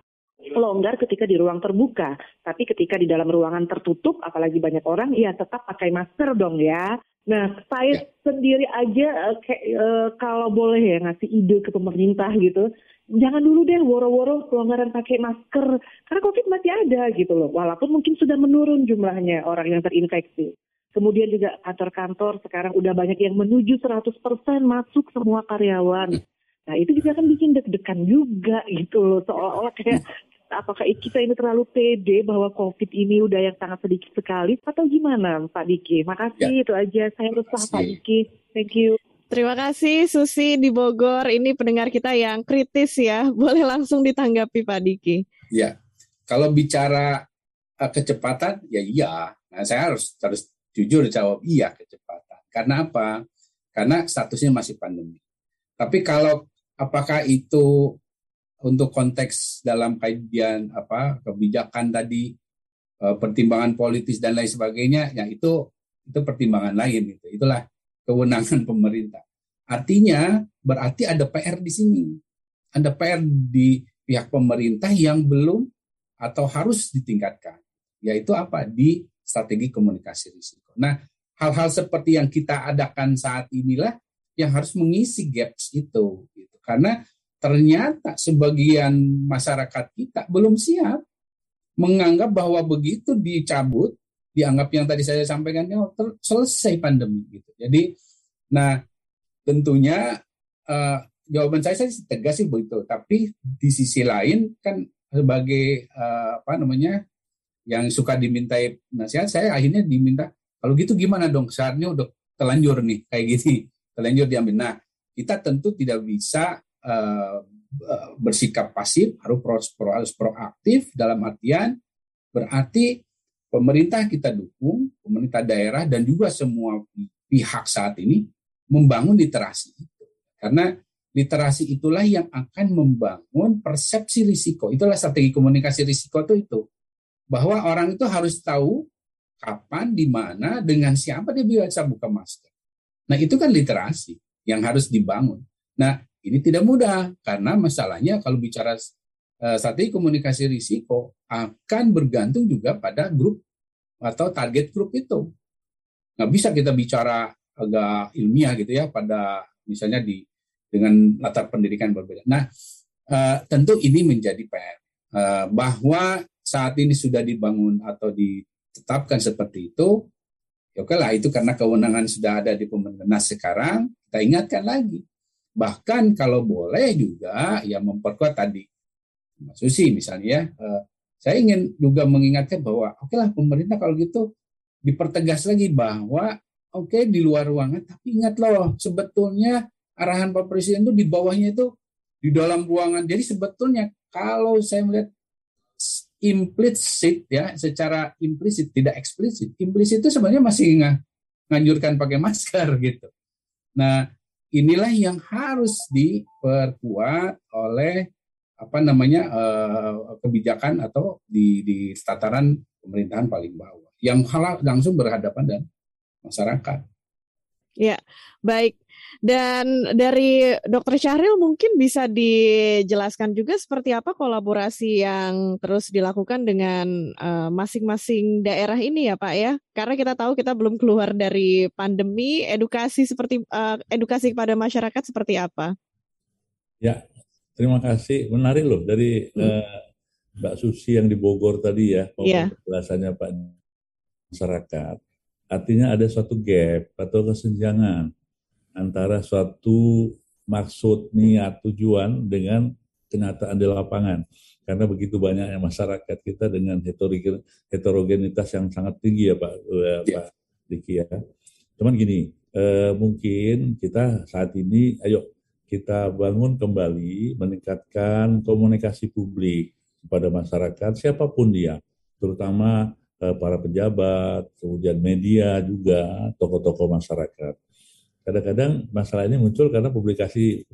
longgar ketika di ruang terbuka, tapi ketika di dalam ruangan tertutup, apalagi banyak orang, ya tetap pakai masker dong ya. Nah, saya ya. sendiri aja uh, kayak uh, kalau boleh ya ngasih ide ke pemerintah gitu, jangan dulu deh woro-woro pelonggaran pakai masker karena COVID masih ada gitu loh. Walaupun mungkin sudah menurun jumlahnya orang yang terinfeksi. Kemudian juga kantor-kantor sekarang udah banyak yang menuju 100% masuk semua karyawan. Nah itu juga kan bikin deg-degan juga gitu loh. Seolah-olah kayak apakah kita ini terlalu pede bahwa COVID ini udah yang sangat sedikit sekali atau gimana Pak Diki? Makasih ya. itu aja saya resah Pak Diki. Thank you. Terima kasih Susi di Bogor. Ini pendengar kita yang kritis ya. Boleh langsung ditanggapi Pak Diki. Ya, kalau bicara uh, kecepatan ya iya. Nah, saya harus harus jujur jawab iya kecepatan. Karena apa? Karena statusnya masih pandemi. Tapi kalau apakah itu untuk konteks dalam kajian apa kebijakan tadi uh, pertimbangan politis dan lain sebagainya, ya itu itu pertimbangan lain gitu. Itulah kewenangan pemerintah. Artinya berarti ada PR di sini. Ada PR di pihak pemerintah yang belum atau harus ditingkatkan. Yaitu apa? Di strategi komunikasi risiko. Nah, hal-hal seperti yang kita adakan saat inilah yang harus mengisi gaps itu. Gitu. Karena ternyata sebagian masyarakat kita belum siap menganggap bahwa begitu dicabut dianggap yang tadi saya sampaikan oh, selesai pandemi gitu. Jadi nah tentunya uh, jawaban saya saya tegas sih begitu, tapi di sisi lain kan sebagai uh, apa namanya yang suka dimintai nasihat saya akhirnya diminta kalau gitu gimana dong saatnya udah telanjur nih kayak gini telanjur diambil. Nah kita tentu tidak bisa uh, bersikap pasif harus pro, pro, proaktif dalam artian berarti pemerintah kita dukung pemerintah daerah dan juga semua pihak saat ini membangun literasi karena literasi itulah yang akan membangun persepsi risiko. Itulah strategi komunikasi risiko itu itu. Bahwa orang itu harus tahu kapan di mana dengan siapa dia bisa buka masker. Nah itu kan literasi yang harus dibangun. Nah ini tidak mudah karena masalahnya kalau bicara uh, strategi komunikasi risiko akan bergantung juga pada grup atau target grup itu. Nggak bisa kita bicara agak ilmiah gitu ya pada misalnya di dengan latar pendidikan berbeda. Nah, uh, tentu ini menjadi PR uh, bahwa saat ini sudah dibangun atau ditetapkan seperti itu, ya oke lah itu karena kewenangan sudah ada di pemerintah. Nah sekarang kita ingatkan lagi Bahkan kalau boleh juga ya memperkuat tadi Mas Susi misalnya ya, saya ingin juga mengingatkan bahwa oke okay lah pemerintah kalau gitu dipertegas lagi bahwa oke okay, di luar ruangan tapi ingat loh sebetulnya arahan Pak Presiden itu di bawahnya itu di dalam ruangan. Jadi sebetulnya kalau saya melihat implisit ya secara implisit tidak eksplisit implisit itu sebenarnya masih ng nganjurkan pakai masker gitu. Nah inilah yang harus diperkuat oleh apa namanya uh, kebijakan atau di, di tataran pemerintahan paling bawah yang langsung berhadapan dengan masyarakat. Ya, baik. Dan dari Dokter Syahril mungkin bisa dijelaskan juga seperti apa kolaborasi yang terus dilakukan dengan eh, masing-masing uh, daerah ini ya Pak ya. Karena kita tahu kita belum keluar dari pandemi, edukasi seperti uh, edukasi kepada masyarakat seperti apa? Ya, terima kasih. Menarik loh dari hmm. uh, Mbak Susi yang di Bogor tadi ya, yeah. penjelasannya Pak masyarakat Artinya ada suatu gap atau kesenjangan antara suatu maksud, niat, tujuan dengan kenyataan di lapangan. Karena begitu banyaknya masyarakat kita dengan heterogenitas yang sangat tinggi ya Pak, ya. Pak Diki ya. Cuman gini, eh, mungkin kita saat ini, ayo kita bangun kembali, meningkatkan komunikasi publik kepada masyarakat, siapa pun dia, terutama Eh, para pejabat, kemudian media juga, tokoh-tokoh masyarakat. Kadang-kadang masalah ini muncul karena publikasi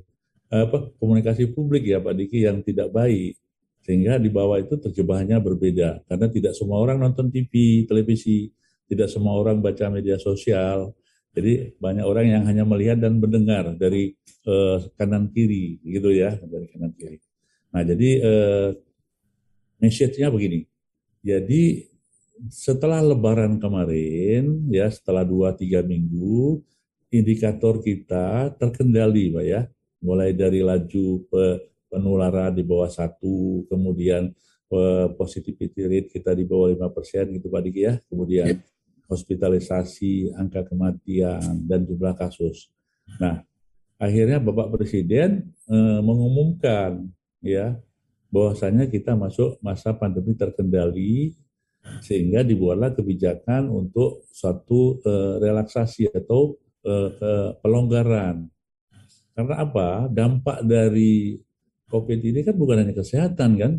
apa komunikasi publik ya Pak Diki yang tidak baik sehingga di bawah itu terjebaknya berbeda karena tidak semua orang nonton TV, televisi, tidak semua orang baca media sosial. Jadi banyak orang yang hanya melihat dan mendengar dari uh, kanan kiri gitu ya, dari kanan kiri. Nah, jadi uh, message-nya begini. Jadi setelah Lebaran kemarin, ya setelah dua tiga minggu, indikator kita terkendali, pak ya, mulai dari laju penularan di bawah satu, kemudian positivity rate kita di bawah lima persen, gitu Pak Diki ya, kemudian hospitalisasi, angka kematian, dan jumlah kasus. Nah, akhirnya Bapak Presiden eh, mengumumkan ya bahwasanya kita masuk masa pandemi terkendali sehingga dibuatlah kebijakan untuk suatu uh, relaksasi atau uh, uh, pelonggaran. Karena apa? Dampak dari COVID ini kan bukan hanya kesehatan kan,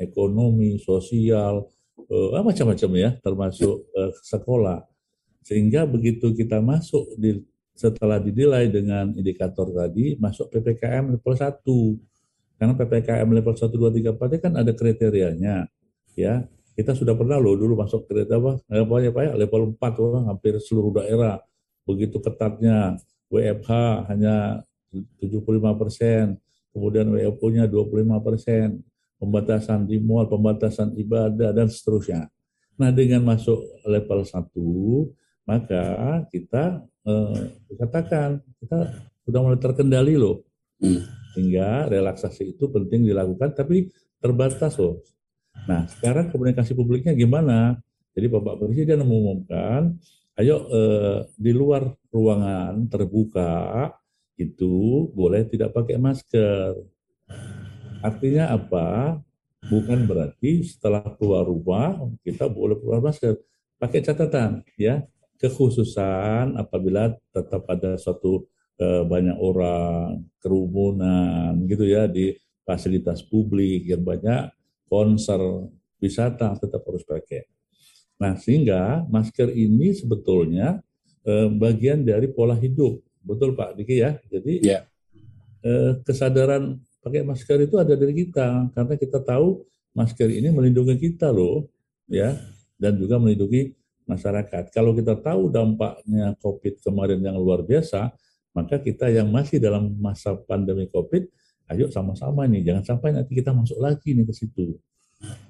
ekonomi, sosial, uh, macam-macam ya, termasuk sekolah. Sehingga begitu kita masuk di setelah dinilai dengan indikator tadi masuk PPKM level 1. Karena PPKM level 1 2 3 4 kan ada kriterianya ya kita sudah pernah loh dulu masuk kereta apa, apa ya Pak ya, level 4 tuh hampir seluruh daerah. Begitu ketatnya WFH hanya 75 persen, kemudian WFO-nya 25 persen, pembatasan di mall, pembatasan ibadah, dan seterusnya. Nah, dengan masuk level 1, maka kita eh, katakan kita sudah mulai terkendali loh. Sehingga relaksasi itu penting dilakukan, tapi terbatas loh. Nah, sekarang komunikasi publiknya gimana? Jadi Bapak Presiden mengumumkan, ayo eh, di luar ruangan terbuka itu boleh tidak pakai masker. Artinya apa? Bukan berarti setelah keluar rumah kita boleh keluar masker. Pakai catatan ya, kekhususan apabila tetap ada suatu eh, banyak orang, kerumunan gitu ya di fasilitas publik yang banyak konser wisata tetap harus pakai. Nah, sehingga masker ini sebetulnya eh, bagian dari pola hidup. Betul Pak Diki ya? Jadi Ya. eh, kesadaran pakai masker itu ada dari kita karena kita tahu masker ini melindungi kita loh ya dan juga melindungi masyarakat. Kalau kita tahu dampaknya COVID kemarin yang luar biasa, maka kita yang masih dalam masa pandemi COVID, ayo sama-sama nih, jangan sampai nanti kita masuk lagi nih ke situ.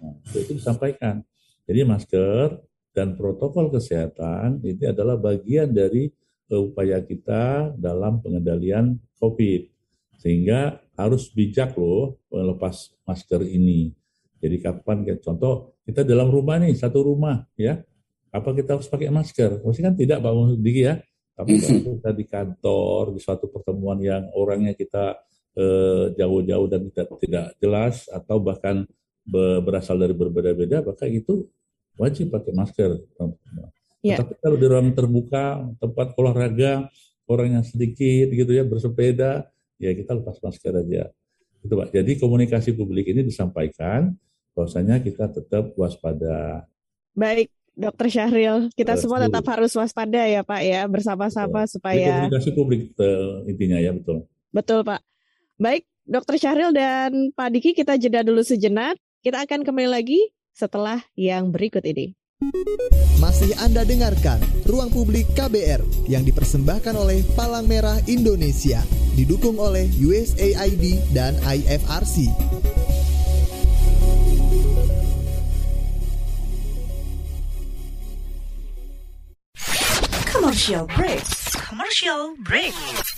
Nah, itu disampaikan. Jadi masker dan protokol kesehatan ini adalah bagian dari eh, upaya kita dalam pengendalian COVID. Sehingga harus bijak loh melepas masker ini. Jadi kapan contoh kita dalam rumah nih satu rumah ya apa kita harus pakai masker? Pasti kan tidak Pak Diki ya. Tapi kalau kita di kantor di suatu pertemuan yang orangnya kita jauh-jauh dan tidak tidak jelas atau bahkan be- berasal dari berbeda-beda, maka itu wajib pakai masker. Ya. Tapi kalau di ruang terbuka, tempat olahraga, orang yang sedikit gitu ya bersepeda, ya kita lepas masker aja. Itu Pak. Jadi komunikasi publik ini disampaikan bahwasanya kita tetap waspada. Baik, Dokter Syahril, kita Eh, semua tetap harus waspada ya Pak ya, bersama-sama supaya komunikasi publik eh, intinya ya betul. betul Pak. Baik, Dokter Syahril dan Pak Diki kita jeda dulu sejenak. Kita akan kembali lagi setelah yang berikut ini. Masih Anda dengarkan Ruang Publik KBR yang dipersembahkan oleh Palang Merah Indonesia, didukung oleh USAID dan IFRC. Commercial break. Commercial break.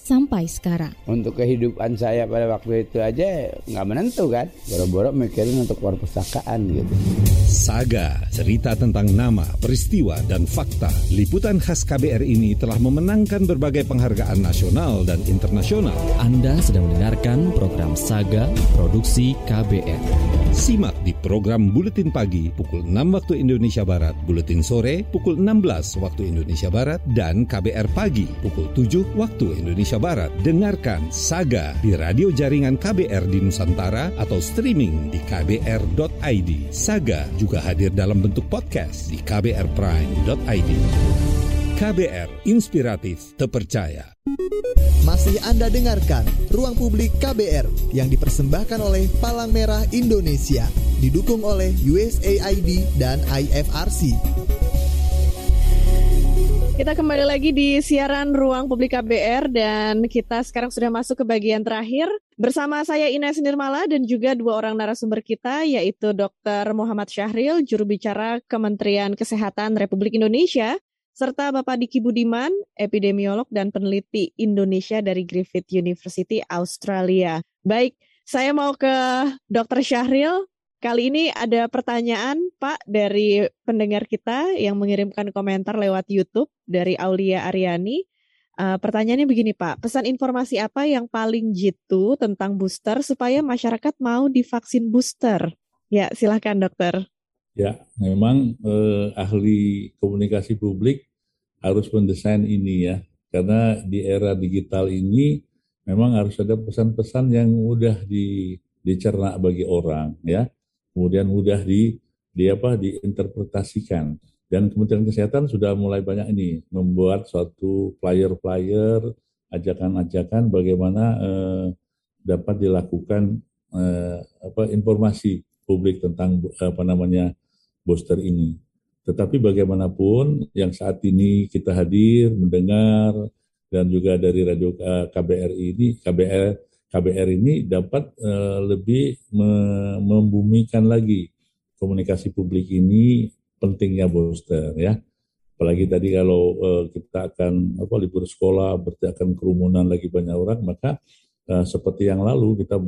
sampai sekarang. Untuk kehidupan saya pada waktu itu aja nggak menentu kan. Boro-boro mikirin untuk perpustakaan gitu. Saga, cerita tentang nama, peristiwa, dan fakta. Liputan khas KBR ini telah memenangkan berbagai penghargaan nasional dan internasional. Anda sedang mendengarkan program Saga Produksi KBR. Simak di program Buletin Pagi pukul 6 waktu Indonesia Barat, Buletin Sore pukul 16 waktu Indonesia Barat, dan KBR Pagi pukul 7 waktu Indonesia Barat. Dengarkan Saga di radio jaringan KBR di Nusantara atau streaming di kbr.id. Saga juga hadir dalam bentuk podcast di kbrprime.id. KBR Inspiratif Terpercaya. Masih Anda dengarkan Ruang Publik KBR yang dipersembahkan oleh Palang Merah Indonesia, didukung oleh USAID dan IFRC. Kita kembali lagi di siaran Ruang Publik KBR dan kita sekarang sudah masuk ke bagian terakhir bersama saya Ines Nirmala dan juga dua orang narasumber kita yaitu Dr. Muhammad Syahril, juru bicara Kementerian Kesehatan Republik Indonesia, serta Bapak Diki Budiman, epidemiolog dan peneliti Indonesia dari Griffith University Australia. Baik, saya mau ke Dr. Syahril. Kali ini ada pertanyaan Pak dari pendengar kita yang mengirimkan komentar lewat YouTube dari Aulia Aryani. Uh, pertanyaannya begini Pak, pesan informasi apa yang paling jitu tentang booster supaya masyarakat mau divaksin booster? Ya, silahkan dokter. Ya, memang eh, ahli komunikasi publik harus mendesain ini ya, karena di era digital ini memang harus ada pesan-pesan yang mudah di, dicerna bagi orang ya, kemudian mudah di, di apa diinterpretasikan. Dan Kementerian Kesehatan sudah mulai banyak ini membuat suatu flyer-flyer, ajakan-ajakan bagaimana eh, dapat dilakukan eh, apa informasi publik tentang apa namanya booster ini. Tetapi bagaimanapun yang saat ini kita hadir mendengar dan juga dari radio eh, KBR ini KBR KBR ini dapat uh, lebih me membumikan lagi komunikasi publik ini pentingnya booster ya. Apalagi tadi kalau uh, kita akan apa libur sekolah, berarti akan kerumunan lagi banyak orang, maka uh, seperti yang lalu kita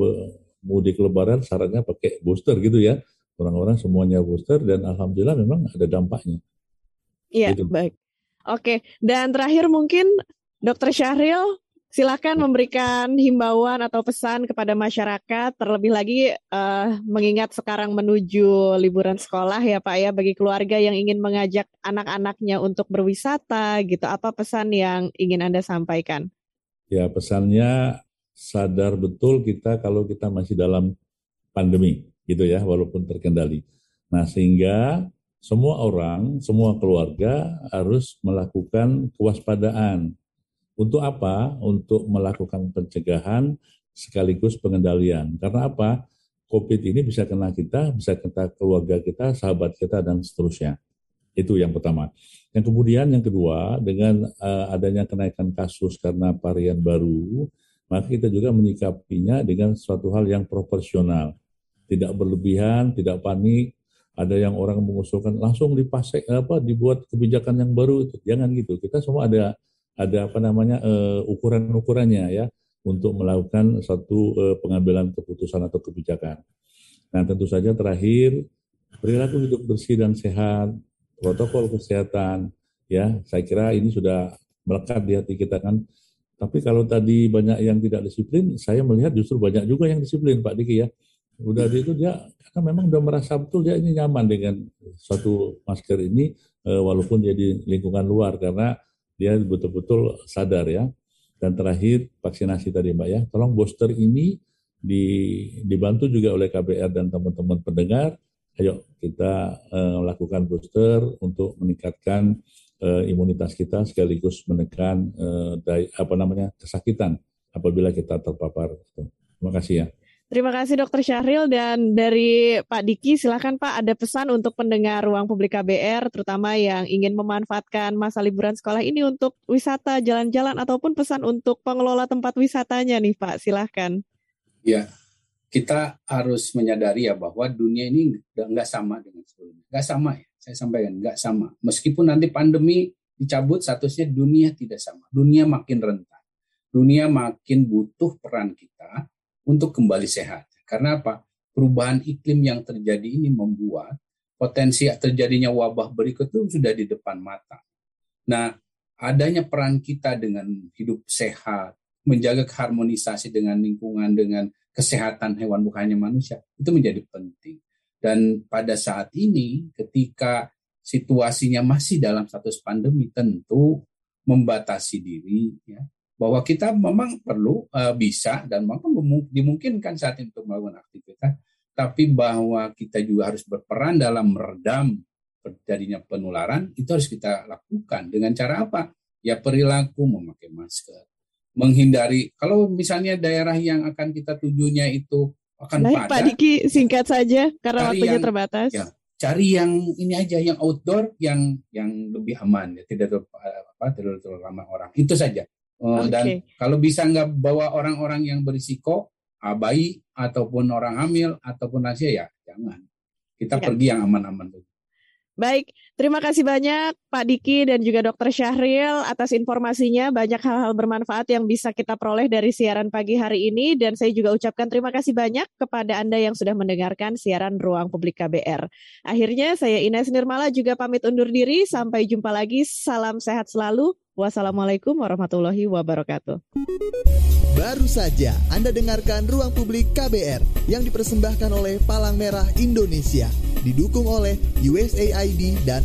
mudik lebaran syaratnya pakai booster gitu ya. Orang-orang semuanya booster dan alhamdulillah memang ada dampaknya. Iya, gitu. baik. Oke, dan terakhir mungkin Dokter Syahril, silakan memberikan himbauan atau pesan kepada masyarakat, terlebih lagi uh, mengingat sekarang menuju liburan sekolah ya Pak ya, bagi keluarga yang ingin mengajak anak-anaknya untuk berwisata gitu, apa pesan yang ingin Anda sampaikan? Ya pesannya sadar betul kita kalau kita masih dalam pandemi gitu ya, walaupun terkendali. Nah sehingga semua orang, semua keluarga harus melakukan kewaspadaan untuk apa? Untuk melakukan pencegahan sekaligus pengendalian. Karena apa? COVID ini bisa kena kita, bisa kena keluarga kita, sahabat kita, dan seterusnya. Itu yang pertama. Yang kemudian yang kedua, dengan uh, adanya kenaikan kasus karena varian baru, maka kita juga menyikapinya dengan suatu hal yang proporsional. Tidak berlebihan, tidak panik, ada yang orang mengusulkan langsung dipasek apa dibuat kebijakan yang baru itu jangan gitu kita semua ada ada apa namanya uh, ukuran-ukurannya ya untuk melakukan satu uh, pengambilan keputusan atau kebijakan. Nah tentu saja terakhir perilaku hidup bersih dan sehat, protokol kesehatan, ya saya kira ini sudah melekat di hati kita kan. Tapi kalau tadi banyak yang tidak disiplin, saya melihat justru banyak juga yang disiplin Pak Diki ya. Udah itu dia karena memang udah merasa betul dia ini nyaman dengan satu masker ini walaupun dia di lingkungan luar karena dia betul-betul sadar ya. Dan terakhir vaksinasi tadi Mbak ya, tolong booster ini di, dibantu juga oleh KBR dan teman-teman pendengar. Ayo kita uh, lakukan booster untuk meningkatkan uh, imunitas kita sekaligus menekan uh, daya, apa namanya kesakitan apabila kita terpapar. Terima kasih ya. Terima kasih Dokter Syahril. Dan dari Pak Diki silakan Pak ada pesan untuk pendengar ruang publik KBR terutama yang ingin memanfaatkan masa liburan sekolah ini untuk wisata jalan-jalan ataupun pesan untuk pengelola tempat wisatanya nih Pak. Silahkan. Ya kita harus menyadari ya bahwa dunia ini nggak sama dengan sebelumnya. Nggak sama ya saya sampaikan nggak sama. Meskipun nanti pandemi dicabut statusnya dunia tidak sama. Dunia makin rentan. Dunia makin butuh peran kita untuk kembali sehat. Karena apa? Perubahan iklim yang terjadi ini membuat potensi terjadinya wabah berikut itu sudah di depan mata. Nah, adanya peran kita dengan hidup sehat, menjaga harmonisasi dengan lingkungan, dengan kesehatan hewan bukan hanya manusia, itu menjadi penting. Dan pada saat ini, ketika situasinya masih dalam status pandemi, tentu membatasi diri, ya, bahwa kita memang perlu uh, bisa dan memang dimungkinkan saat ini untuk melakukan aktivitas, tapi bahwa kita juga harus berperan dalam meredam terjadinya penularan itu harus kita lakukan dengan cara apa? Ya perilaku memakai masker, menghindari kalau misalnya daerah yang akan kita tujunya itu akan Baik, padat. Pak Diki singkat saja karena waktunya yang, terbatas. Ya, cari yang ini aja yang outdoor yang yang lebih aman ya tidak terlalu apa tidak terlalu ramah orang itu saja Uh, okay. Dan kalau bisa nggak bawa orang-orang yang berisiko, bayi ataupun orang hamil ataupun lansia ya jangan. Kita ya. pergi yang aman-aman dulu. Baik, terima kasih banyak Pak Diki dan juga Dokter Syahril atas informasinya. Banyak hal-hal bermanfaat yang bisa kita peroleh dari siaran pagi hari ini dan saya juga ucapkan terima kasih banyak kepada Anda yang sudah mendengarkan siaran Ruang Publik KBR. Akhirnya saya Ines Nirmala juga pamit undur diri. Sampai jumpa lagi. Salam sehat selalu. Wassalamualaikum warahmatullahi wabarakatuh. Baru saja Anda dengarkan Ruang Publik KBR yang dipersembahkan oleh Palang Merah Indonesia, didukung oleh USAID dan